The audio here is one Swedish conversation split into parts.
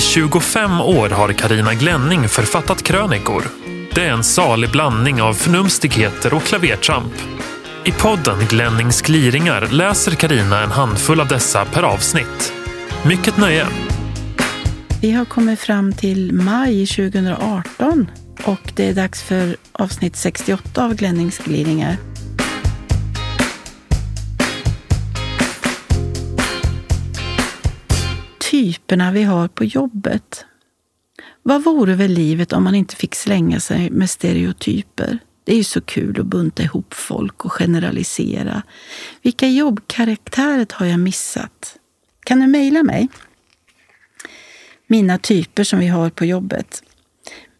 I 25 år har Karina Glänning författat krönikor. Det är en salig blandning av förnumstigheter och klavertramp. I podden Glennings gliringar läser Karina en handfull av dessa per avsnitt. Mycket nöje! Vi har kommit fram till maj 2018 och det är dags för avsnitt 68 av Glennings gliringar. Typerna vi har på jobbet. Vad vore väl livet om man inte fick slänga sig med stereotyper? Det är ju så kul att bunta ihop folk och generalisera. Vilka jobbkaraktärer har jag missat? Kan du mejla mig? Mina typer som vi har på jobbet.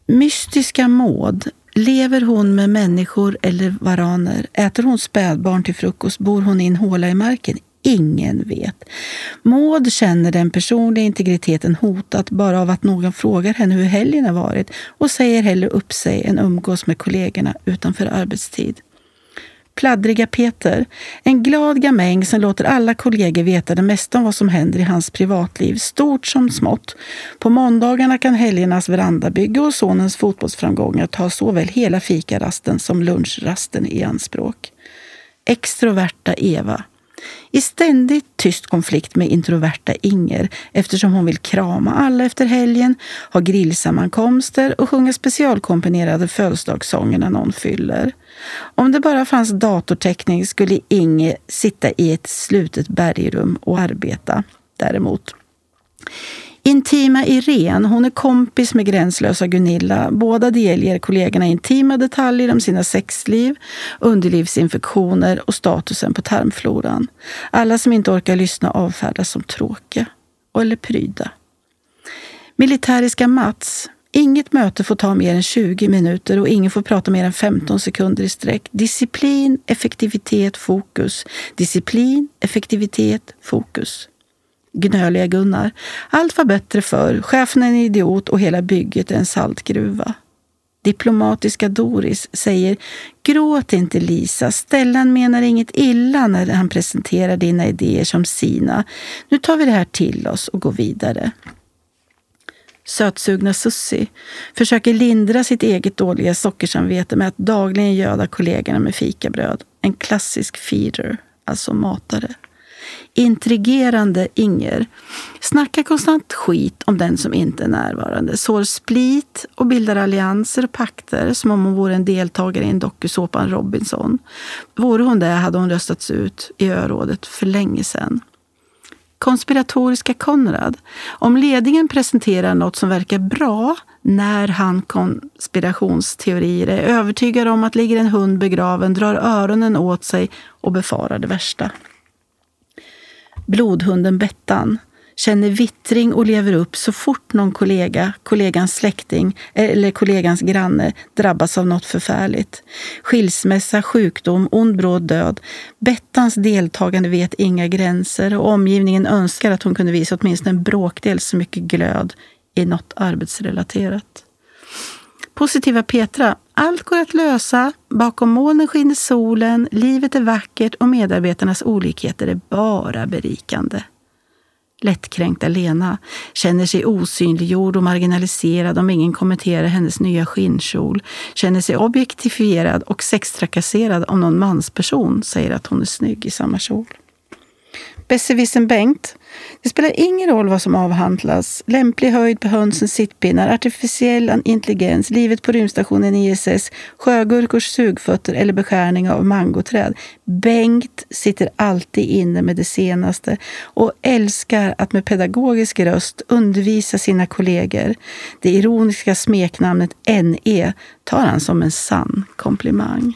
Mystiska Maud. Lever hon med människor eller varaner? Äter hon spädbarn till frukost? Bor hon i en håla i marken? Ingen vet. Maud känner den personliga integriteten hotat bara av att någon frågar henne hur helgen har varit och säger hellre upp sig än umgås med kollegorna utanför arbetstid. Pladdriga Peter, en glad gamäng som låter alla kollegor veta det mesta om vad som händer i hans privatliv, stort som smått. På måndagarna kan helgernas verandabygge och sonens fotbollsframgångar ta såväl hela fikarasten som lunchrasten i anspråk. Extroverta Eva, i ständigt tyst konflikt med introverta Inger eftersom hon vill krama alla efter helgen, ha grillsammankomster och sjunga specialkomponerade födelsedagssånger när någon fyller. Om det bara fanns datortäckning skulle Inger sitta i ett slutet bergrum och arbeta däremot. Intima Irene, hon är kompis med gränslösa Gunilla. Båda delger kollegorna intima detaljer om sina sexliv, underlivsinfektioner och statusen på tarmfloran. Alla som inte orkar lyssna avfärdas som tråkiga eller pryda. Militäriska Mats. Inget möte får ta mer än 20 minuter och ingen får prata mer än 15 sekunder i sträck. Disciplin, effektivitet, fokus. Disciplin, effektivitet, fokus gnöliga Gunnar. Allt var bättre förr. Chefen är en idiot och hela bygget är en saltgruva. Diplomatiska Doris säger Gråt inte Lisa, Stellan menar inget illa när han presenterar dina idéer som sina. Nu tar vi det här till oss och går vidare. Sötsugna Sussi försöker lindra sitt eget dåliga sockersamvete med att dagligen göda kollegorna med fikabröd. En klassisk feeder, alltså matare intrigerande Inger snackar konstant skit om den som inte är närvarande, sår split och bildar allianser och pakter som om hon vore en deltagare i en dokusåpan Robinson. Vore hon det hade hon röstats ut i örådet för länge sedan. Konspiratoriska Konrad. Om ledningen presenterar något som verkar bra när han konspirationsteorier är övertygad om att ligger en hund begraven, drar öronen åt sig och befarar det värsta blodhunden Bettan känner vittring och lever upp så fort någon kollega, kollegans släkting eller kollegans granne drabbas av något förfärligt. Skilsmässa, sjukdom, ond bråd död. Bettans deltagande vet inga gränser och omgivningen önskar att hon kunde visa åtminstone en bråkdel så mycket glöd i något arbetsrelaterat. Positiva Petra. Allt går att lösa. Bakom molnen skiner solen. Livet är vackert och medarbetarnas olikheter är bara berikande. Lättkränkta Lena känner sig osynliggjord och marginaliserad om ingen kommenterar hennes nya skinnkjol. Känner sig objektifierad och sextrakasserad om någon mansperson säger att hon är snygg i samma kjol. Besserwissern Bengt. Det spelar ingen roll vad som avhandlas. Lämplig höjd på hönsens sittpinnar, artificiell intelligens, livet på rymdstationen ISS, sjögurkors sugfötter eller beskärning av mangoträd. Bengt sitter alltid inne med det senaste och älskar att med pedagogisk röst undervisa sina kollegor. Det ironiska smeknamnet NE tar han som en sann komplimang.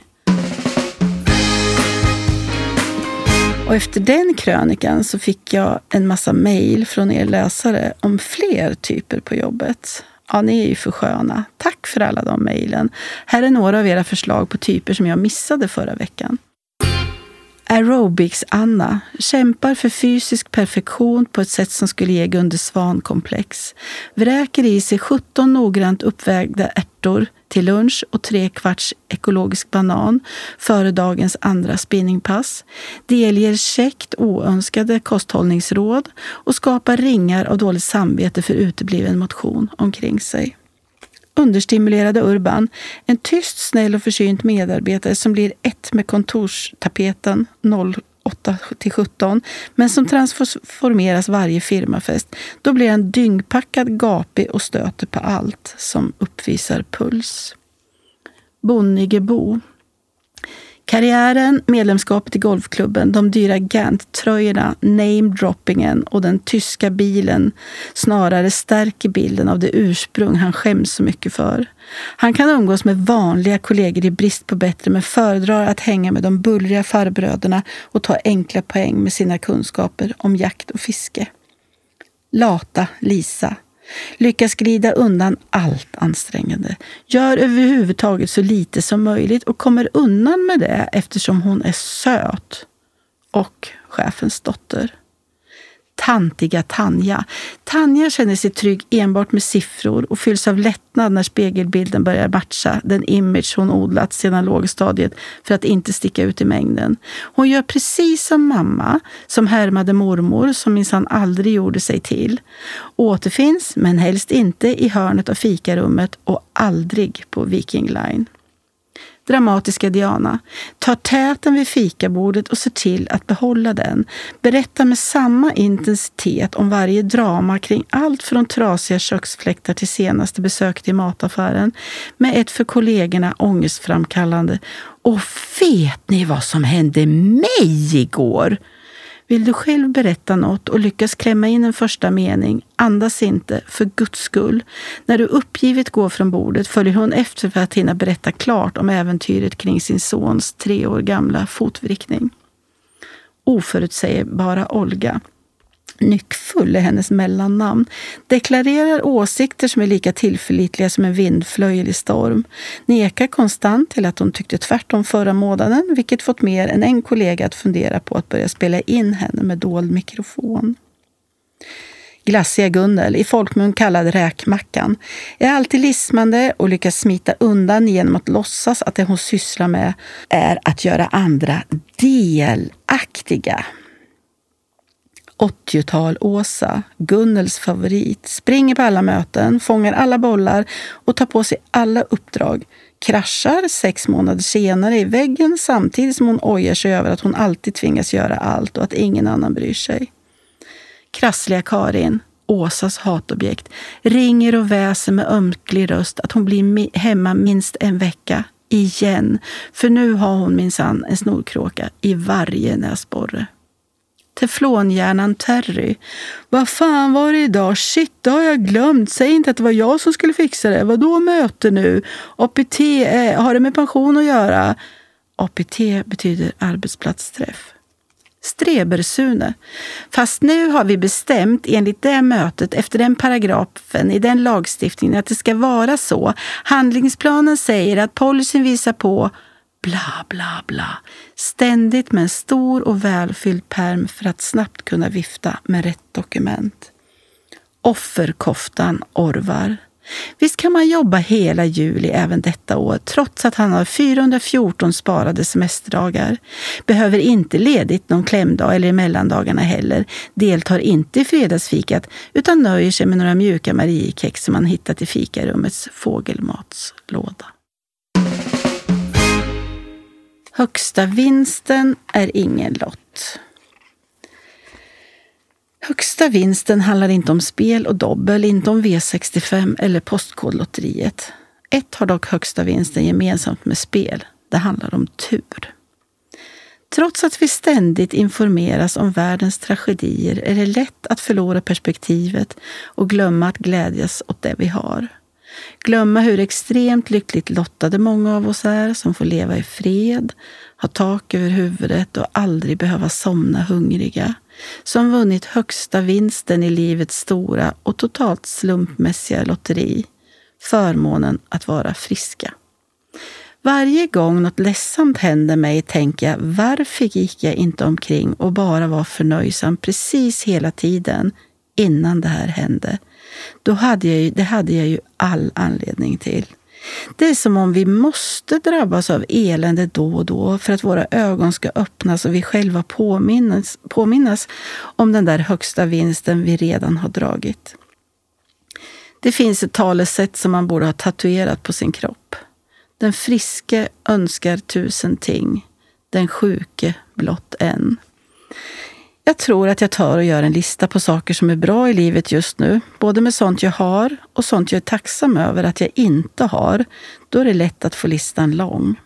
Och efter den krönikan så fick jag en massa mejl från er läsare om fler typer på jobbet. Ja, ni är ju för sköna. Tack för alla de mejlen. Här är några av era förslag på typer som jag missade förra veckan. Aerobics-Anna kämpar för fysisk perfektion på ett sätt som skulle ge Gunde Svan-komplex. Vräker i sig 17 noggrant uppvägda ärtor till lunch och tre kvarts ekologisk banan före dagens andra spinningpass. Delger käckt oönskade kosthållningsråd och skapar ringar av dåligt samvete för utebliven motion omkring sig understimulerade Urban, en tyst, snäll och försynt medarbetare som blir ett med kontorstapeten 08 till 17, men som transformeras varje firmafest. Då blir han dyngpackad, gapig och stöter på allt som uppvisar puls. Bonnigebbo Karriären, medlemskapet i golfklubben, de dyra Gant-tröjorna, namedroppingen och den tyska bilen snarare stärker bilden av det ursprung han skäms så mycket för. Han kan umgås med vanliga kollegor i brist på bättre men föredrar att hänga med de bullriga farbröderna och ta enkla poäng med sina kunskaper om jakt och fiske. Lata Lisa Lyckas glida undan allt ansträngande. Gör överhuvudtaget så lite som möjligt och kommer undan med det eftersom hon är söt. Och chefens dotter tantiga Tanja. Tanja känner sig trygg enbart med siffror och fylls av lättnad när spegelbilden börjar matcha den image hon odlat sedan lågstadiet för att inte sticka ut i mängden. Hon gör precis som mamma, som härmade mormor, som minsann aldrig gjorde sig till. Återfinns, men helst inte, i hörnet av fikarummet och aldrig på Viking Line dramatiska Diana, tar täten vid fikabordet och ser till att behålla den. Berättar med samma intensitet om varje drama kring allt från trasiga köksfläktar till senaste besöket i mataffären med ett för kollegorna ångestframkallande Och vet ni vad som hände mig igår? Vill du själv berätta något och lyckas klämma in en första mening, andas inte, för guds skull. När du uppgivet går från bordet följer hon efter för att hinna berätta klart om äventyret kring sin sons tre år gamla fotvrickning. Oförutsägbara Olga Nyckfull är hennes mellannamn. Deklarerar åsikter som är lika tillförlitliga som en vindflöjel i storm. Nekar konstant till att hon tyckte tvärtom förra månaden, vilket fått mer än en kollega att fundera på att börja spela in henne med dold mikrofon. Glassiga Gunnel, i folkmun kallad Räkmackan, är alltid lismande och lyckas smita undan genom att låtsas att det hon sysslar med är att göra andra delaktiga. 80-tal-Åsa, Gunnels favorit, springer på alla möten, fångar alla bollar och tar på sig alla uppdrag. Kraschar sex månader senare i väggen samtidigt som hon ojar sig över att hon alltid tvingas göra allt och att ingen annan bryr sig. Krassliga Karin, Åsas hatobjekt, ringer och väser med ömklig röst att hon blir hemma minst en vecka. Igen. För nu har hon minsann en snorkråka i varje näsborre teflonhjärnan Terry. Vad fan var det idag? Shit, det har jag glömt. Säg inte att det var jag som skulle fixa det. Vad då möte nu? APT, eh, har det med pension att göra? APT betyder arbetsplatsträff. Strebersune. Fast nu har vi bestämt enligt det mötet efter den paragrafen i den lagstiftningen att det ska vara så. Handlingsplanen säger att policyn visar på bla, bla, bla. Ständigt med en stor och välfylld perm för att snabbt kunna vifta med rätt dokument. Offerkoftan Orvar. Visst kan man jobba hela juli även detta år trots att han har 414 sparade semesterdagar. Behöver inte ledigt någon klämdag eller i mellandagarna heller. Deltar inte i fredagsfikat utan nöjer sig med några mjuka Mariekex som han hittat i fikarummets fågelmatslåda. Högsta vinsten är ingen lott. Högsta vinsten handlar inte om spel och dobbel, inte om V65 eller Postkodlotteriet. Ett har dock högsta vinsten gemensamt med spel. Det handlar om tur. Trots att vi ständigt informeras om världens tragedier är det lätt att förlora perspektivet och glömma att glädjas åt det vi har. Glömma hur extremt lyckligt lottade många av oss är som får leva i fred, ha tak över huvudet och aldrig behöva somna hungriga. Som vunnit högsta vinsten i livets stora och totalt slumpmässiga lotteri. Förmånen att vara friska. Varje gång något ledsamt händer mig tänker jag varför gick jag inte omkring och bara var förnöjsam precis hela tiden innan det här hände? Då hade jag ju, det hade jag ju all anledning till. Det är som om vi måste drabbas av elände då och då för att våra ögon ska öppnas och vi själva påminnas, påminnas om den där högsta vinsten vi redan har dragit. Det finns ett talesätt som man borde ha tatuerat på sin kropp. Den friske önskar tusen ting, den sjuke blott en. Jag tror att jag tar och gör en lista på saker som är bra i livet just nu. Både med sånt jag har och sånt jag är tacksam över att jag inte har. Då är det lätt att få listan lång.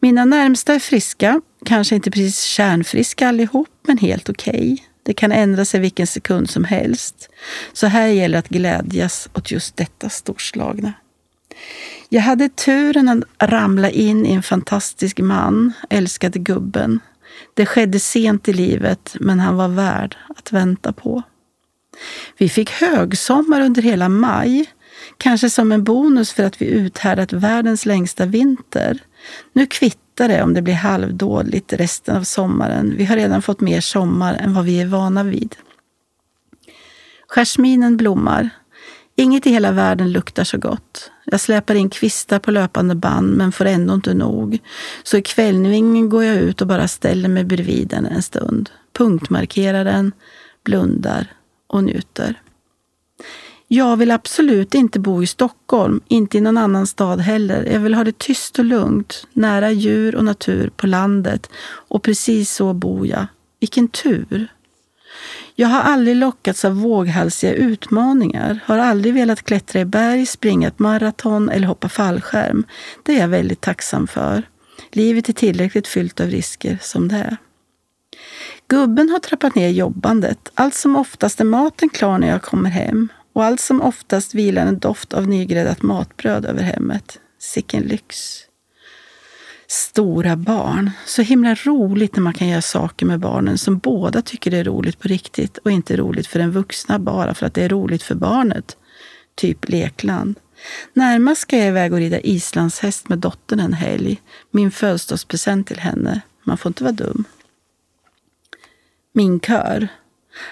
Mina närmsta är friska. Kanske inte precis kärnfriska allihop, men helt okej. Okay. Det kan ändra sig vilken sekund som helst. Så här gäller att glädjas åt just detta storslagna. Jag hade turen att ramla in i en fantastisk man, älskade gubben. Det skedde sent i livet, men han var värd att vänta på. Vi fick högsommar under hela maj, kanske som en bonus för att vi uthärdat världens längsta vinter. Nu kvittar det om det blir halvdåligt resten av sommaren. Vi har redan fått mer sommar än vad vi är vana vid. Jasminen blommar. Inget i hela världen luktar så gott. Jag släpar in kvistar på löpande band men får ändå inte nog. Så i kvällningen går jag ut och bara ställer mig bredvid den en stund. Punktmarkerar den, blundar och njuter. Jag vill absolut inte bo i Stockholm, inte i någon annan stad heller. Jag vill ha det tyst och lugnt, nära djur och natur på landet. Och precis så bor jag. Vilken tur! Jag har aldrig lockats av våghalsiga utmaningar, har aldrig velat klättra i berg, springa ett maraton eller hoppa fallskärm. Det är jag väldigt tacksam för. Livet är tillräckligt fyllt av risker som det är. Gubben har trappat ner jobbandet. Allt som oftast är maten klar när jag kommer hem och allt som oftast vilar en doft av nygräddat matbröd över hemmet. Sicken lyx stora barn. Så himla roligt när man kan göra saker med barnen som båda tycker det är roligt på riktigt och inte roligt för den vuxna bara för att det är roligt för barnet. Typ lekland. Närmast ska jag iväg och rida islandshäst med dottern en helg. Min födelsedagspresent till henne. Man får inte vara dum. Min kör.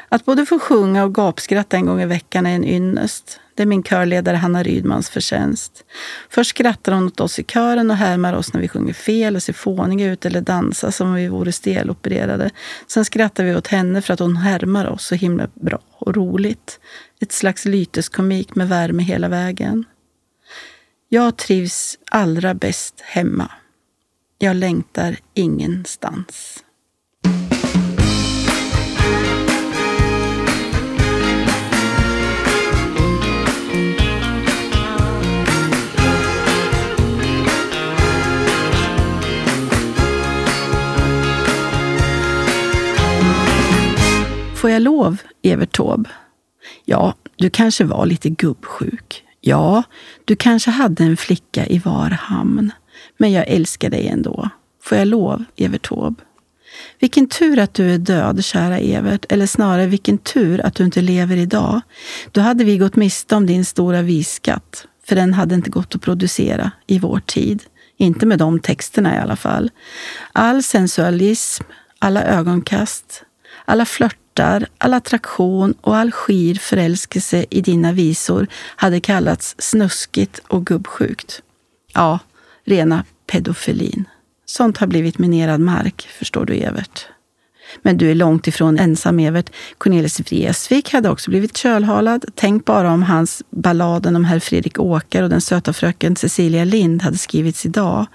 Att både få sjunga och gapskratta en gång i veckan är en ynnest. Det är min körledare Hanna Rydmans förtjänst. Först skrattar hon åt oss i kören och härmar oss när vi sjunger fel och ser fåniga ut eller dansar som om vi vore stelopererade. Sen skrattar vi åt henne för att hon härmar oss så himla bra och roligt. Ett slags lyteskomik med värme hela vägen. Jag trivs allra bäst hemma. Jag längtar ingenstans. Får jag lov, Evert Taube? Ja, du kanske var lite gubbsjuk. Ja, du kanske hade en flicka i var hamn. Men jag älskar dig ändå. Får jag lov, Evert Taube? Vilken tur att du är död, kära Evert. Eller snarare, vilken tur att du inte lever idag. Då hade vi gått miste om din stora visskatt. För den hade inte gått att producera i vår tid. Inte med de texterna i alla fall. All sensualism, alla ögonkast, alla flörter, hjärtar, all attraktion och all skir förälskelse i dina visor hade kallats snuskigt och gubbsjukt. Ja, rena pedofilin. Sånt har blivit minerad mark, förstår du Evert. Men du är långt ifrån ensam, Evert. Cornelis Vreeswijk hade också blivit kölhalad. Tänk bara om hans balladen om herr Fredrik Åker och den söta fröken Cecilia Lind hade skrivits idag.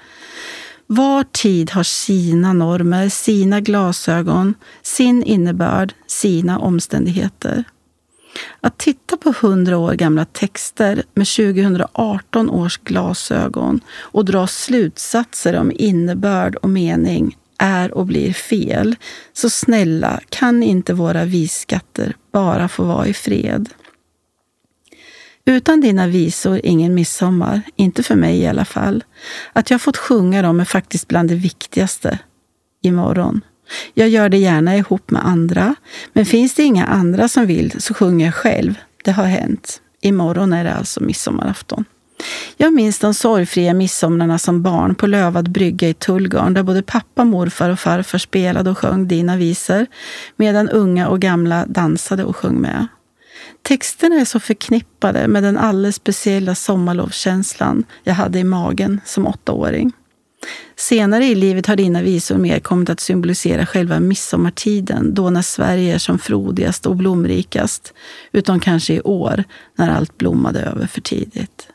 Var tid har sina normer, sina glasögon, sin innebörd, sina omständigheter. Att titta på hundra år gamla texter med 2018 års glasögon och dra slutsatser om innebörd och mening är och blir fel. Så snälla, kan inte våra visskatter bara få vara i fred? Utan dina visor ingen midsommar, inte för mig i alla fall. Att jag fått sjunga dem är faktiskt bland det viktigaste imorgon. Jag gör det gärna ihop med andra, men finns det inga andra som vill så sjunger jag själv. Det har hänt. Imorgon är det alltså midsommarafton. Jag minns de sorgfria midsomrarna som barn på lövad brygga i Tullgarn där både pappa, morfar och farfar spelade och sjöng dina visor medan unga och gamla dansade och sjöng med. Texterna är så förknippade med den alldeles speciella sommarlovskänslan jag hade i magen som åttaåring. Senare i livet har dina visor mer kommit att symbolisera själva midsommartiden, då när Sverige är som frodigast och blomrikast, utom kanske i år när allt blommade över för tidigt.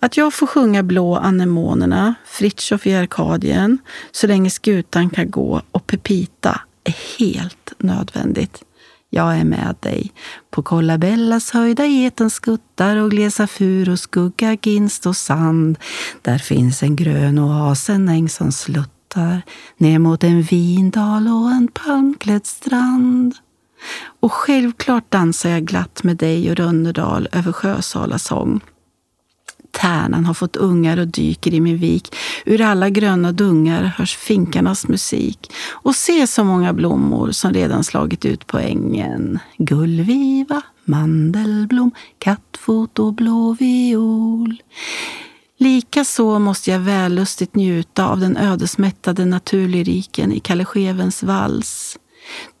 Att jag får sjunga Blå anemonerna, Fritiof i Arkadien, Så länge skutan kan gå och Pepita är helt nödvändigt. Jag är med dig. På Kollabellas höjda geten skuttar och glesa fur och skugga, ginst och sand. Där finns en grön oas, en äng som sluttar ner mot en vindal och en palmklädd strand. Och självklart dansar jag glatt med dig och Rönnerdal över Sjösala sång. Tärnan har fått ungar och dyker i min vik. Ur alla gröna dungar hörs finkarnas musik. Och se så många blommor som redan slagit ut på ängen. Gullviva, mandelblom, kattfot och blå viol. Likaså måste jag vällustigt njuta av den ödesmättade naturlyriken i Kalle Schewens vals.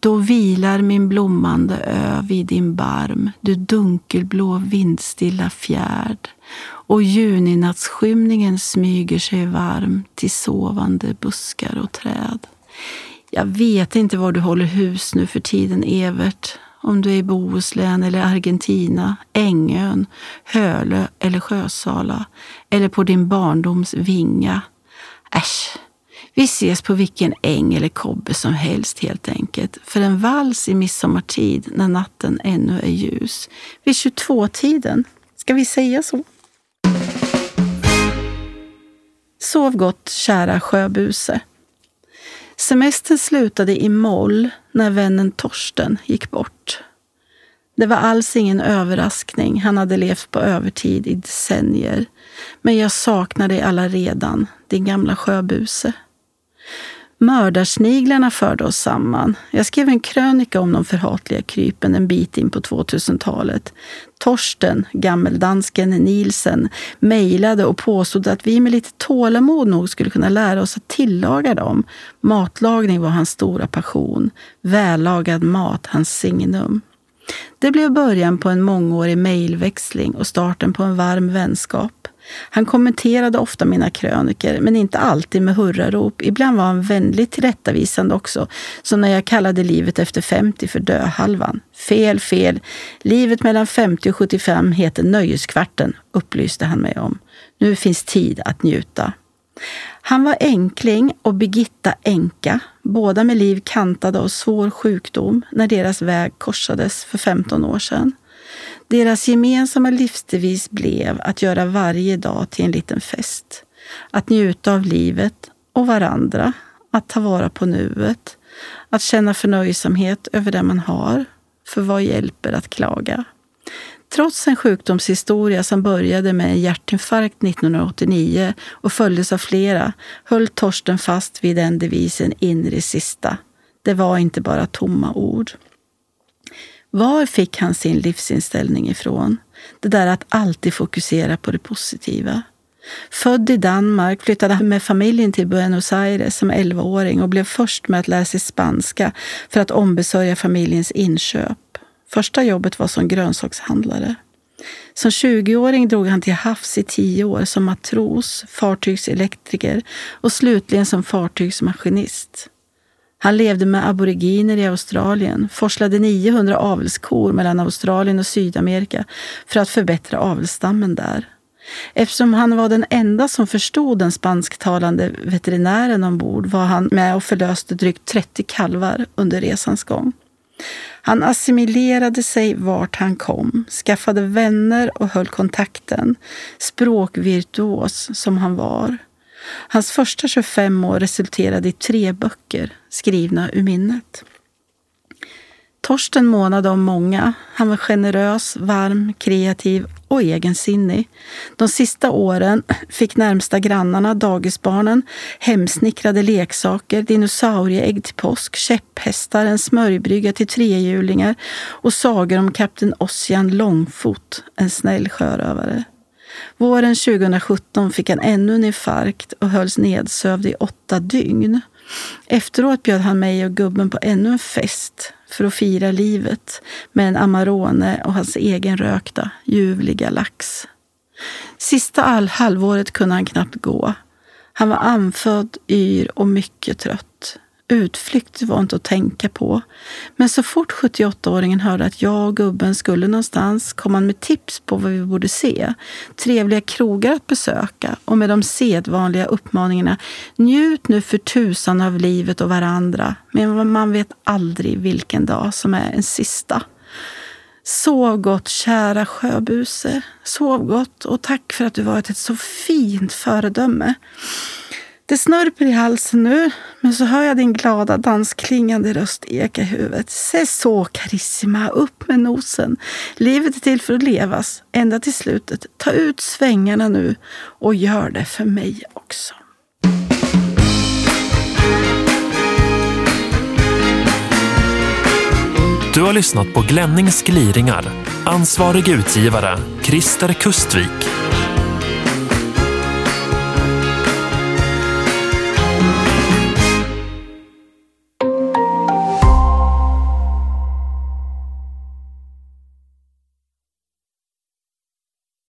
Då vilar min blommande ö vid din barm, du dunkelblå vindstilla fjärd och juninattsskymningen smyger sig varm till sovande buskar och träd. Jag vet inte var du håller hus nu för tiden, Evert. Om du är i Bohuslän eller Argentina, Ängön, Hölö eller Sjösala eller på din barndoms vinga. Äsch, vi ses på vilken äng eller kobbe som helst helt enkelt. För en vals i midsommartid när natten ännu är ljus. Vid 22-tiden. Ska vi säga så? Sov gott, kära sjöbuse. Semestern slutade i moll när vännen Torsten gick bort. Det var alls ingen överraskning. Han hade levt på övertid i decennier. Men jag saknar dig alla redan, din gamla sjöbuse. Mördarsniglarna förde oss samman. Jag skrev en krönika om de förhatliga krypen en bit in på 2000-talet. Torsten, gammeldansken Nielsen, mejlade och påstod att vi med lite tålamod nog skulle kunna lära oss att tillaga dem. Matlagning var hans stora passion. Vällagad mat hans signum. Det blev början på en mångårig mejlväxling och starten på en varm vänskap. Han kommenterade ofta mina kröniker, men inte alltid med hurrarop. Ibland var han vänligt tillrättavisande också, som när jag kallade livet efter 50 för döhalvan. Fel, fel. Livet mellan 50 och 75 heter Nöjeskvarten, upplyste han mig om. Nu finns tid att njuta. Han var enkling och Birgitta änka, båda med liv kantade av svår sjukdom när deras väg korsades för 15 år sedan. Deras gemensamma livsdevis blev att göra varje dag till en liten fest. Att njuta av livet och varandra, att ta vara på nuet, att känna förnöjsamhet över det man har, för vad hjälper att klaga? Trots en sjukdomshistoria som började med en hjärtinfarkt 1989 och följdes av flera höll Torsten fast vid den devisen in i det sista. Det var inte bara tomma ord. Var fick han sin livsinställning ifrån? Det där att alltid fokusera på det positiva. Född i Danmark flyttade han med familjen till Buenos Aires som 11-åring och blev först med att lära sig spanska för att ombesörja familjens inköp. Första jobbet var som grönsakshandlare. Som 20-åring drog han till havs i tio år som matros, fartygselektriker och slutligen som fartygsmaskinist. Han levde med aboriginer i Australien, forslade 900 avelskor mellan Australien och Sydamerika för att förbättra avelsstammen där. Eftersom han var den enda som förstod den spansktalande veterinären ombord var han med och förlöste drygt 30 kalvar under resans gång. Han assimilerade sig vart han kom, skaffade vänner och höll kontakten. Språkvirtuos som han var. Hans första 25 år resulterade i tre böcker skrivna ur minnet. Torsten månade om många. Han var generös, varm, kreativ och egensinnig. De sista åren fick närmsta grannarna, dagisbarnen, hemsnickrade leksaker, dinosaurieägg till påsk, käpphästar, en smörjbrygga till trehjulingar och sagor om kapten Ossian Långfot, en snäll sjörövare. Våren 2017 fick han ännu en infarkt och hölls nedsövd i åtta dygn. Efteråt bjöd han mig och gubben på ännu en fest för att fira livet med en Amarone och hans egen rökta, ljuvliga lax. Sista all halvåret kunde han knappt gå. Han var anfödd, yr och mycket trött. Utflykt var inte att tänka på. Men så fort 78-åringen hörde att jag och gubben skulle någonstans kom han med tips på vad vi borde se. Trevliga krogar att besöka och med de sedvanliga uppmaningarna njut nu för tusan av livet och varandra. Men man vet aldrig vilken dag som är en sista. Sov gott, kära sjöbuse. Sov gott och tack för att du varit ett så fint föredöme. Det snörper i halsen nu, men så hör jag din glada dansklingande röst eka i huvudet. Se så, Karissima, upp med nosen. Livet är till för att levas, ända till slutet. Ta ut svängarna nu och gör det för mig också. Du har lyssnat på Glennings gliringar. Ansvarig utgivare, Christer Kustvik.